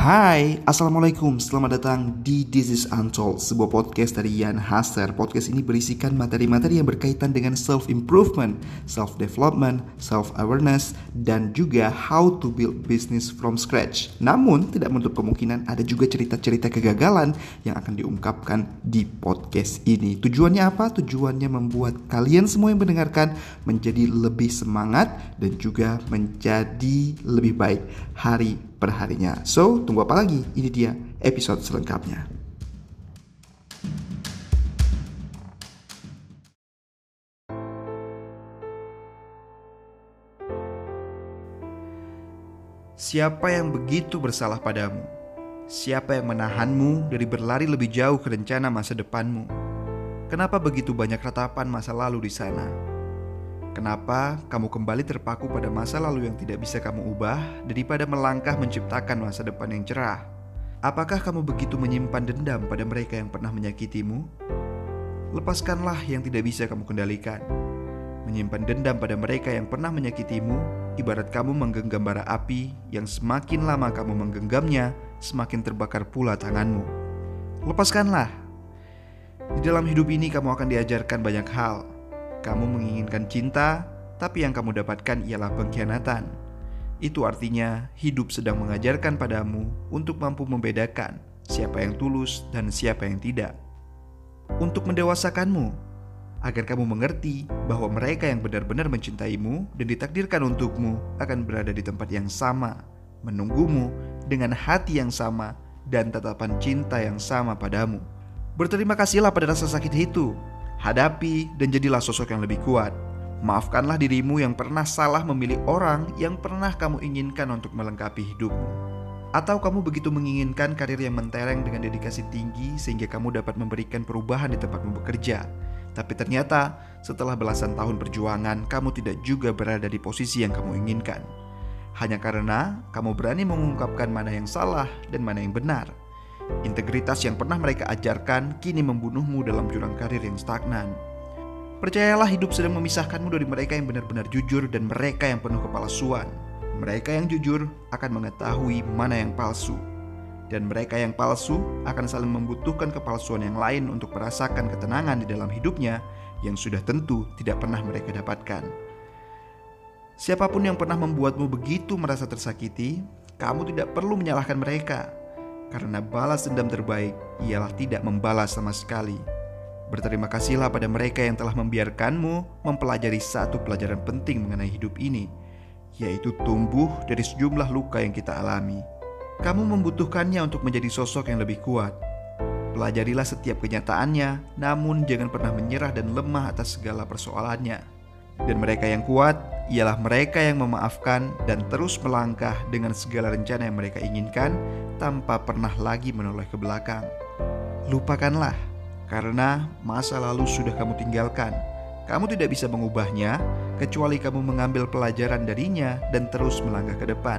Hai, Assalamualaikum, selamat datang di This is Untold, sebuah podcast dari Ian Hasser Podcast ini berisikan materi-materi yang berkaitan dengan self-improvement, self-development, self-awareness, dan juga how to build business from scratch. Namun, tidak menutup kemungkinan ada juga cerita-cerita kegagalan yang akan diungkapkan di podcast ini. Tujuannya apa? Tujuannya membuat kalian semua yang mendengarkan menjadi lebih semangat dan juga menjadi lebih baik. Hari perharinya. So, tunggu apa lagi? Ini dia episode selengkapnya. Siapa yang begitu bersalah padamu? Siapa yang menahanmu dari berlari lebih jauh ke rencana masa depanmu? Kenapa begitu banyak ratapan masa lalu di sana? Kenapa kamu kembali terpaku pada masa lalu yang tidak bisa kamu ubah daripada melangkah menciptakan masa depan yang cerah? Apakah kamu begitu menyimpan dendam pada mereka yang pernah menyakitimu? Lepaskanlah yang tidak bisa kamu kendalikan. Menyimpan dendam pada mereka yang pernah menyakitimu, ibarat kamu menggenggam bara api yang semakin lama kamu menggenggamnya, semakin terbakar pula tanganmu. Lepaskanlah. Di dalam hidup ini kamu akan diajarkan banyak hal, kamu menginginkan cinta, tapi yang kamu dapatkan ialah pengkhianatan. Itu artinya hidup sedang mengajarkan padamu untuk mampu membedakan siapa yang tulus dan siapa yang tidak. Untuk mendewasakanmu, agar kamu mengerti bahwa mereka yang benar-benar mencintaimu dan ditakdirkan untukmu akan berada di tempat yang sama, menunggumu dengan hati yang sama dan tatapan cinta yang sama padamu. Berterima kasihlah pada rasa sakit itu Hadapi dan jadilah sosok yang lebih kuat. Maafkanlah dirimu yang pernah salah memilih orang yang pernah kamu inginkan untuk melengkapi hidupmu. Atau kamu begitu menginginkan karir yang mentereng dengan dedikasi tinggi sehingga kamu dapat memberikan perubahan di tempatmu bekerja. Tapi ternyata setelah belasan tahun perjuangan, kamu tidak juga berada di posisi yang kamu inginkan. Hanya karena kamu berani mengungkapkan mana yang salah dan mana yang benar. Integritas yang pernah mereka ajarkan kini membunuhmu dalam jurang karir yang stagnan. Percayalah hidup sedang memisahkanmu dari mereka yang benar-benar jujur dan mereka yang penuh kepalsuan. Mereka yang jujur akan mengetahui mana yang palsu. Dan mereka yang palsu akan saling membutuhkan kepalsuan yang lain untuk merasakan ketenangan di dalam hidupnya yang sudah tentu tidak pernah mereka dapatkan. Siapa pun yang pernah membuatmu begitu merasa tersakiti, kamu tidak perlu menyalahkan mereka karena balas dendam terbaik ialah tidak membalas sama sekali. Berterima kasihlah pada mereka yang telah membiarkanmu mempelajari satu pelajaran penting mengenai hidup ini, yaitu tumbuh dari sejumlah luka yang kita alami. Kamu membutuhkannya untuk menjadi sosok yang lebih kuat. Pelajarilah setiap kenyataannya, namun jangan pernah menyerah dan lemah atas segala persoalannya. Dan mereka yang kuat ialah mereka yang memaafkan dan terus melangkah dengan segala rencana yang mereka inginkan tanpa pernah lagi menoleh ke belakang. Lupakanlah, karena masa lalu sudah kamu tinggalkan. Kamu tidak bisa mengubahnya kecuali kamu mengambil pelajaran darinya dan terus melangkah ke depan.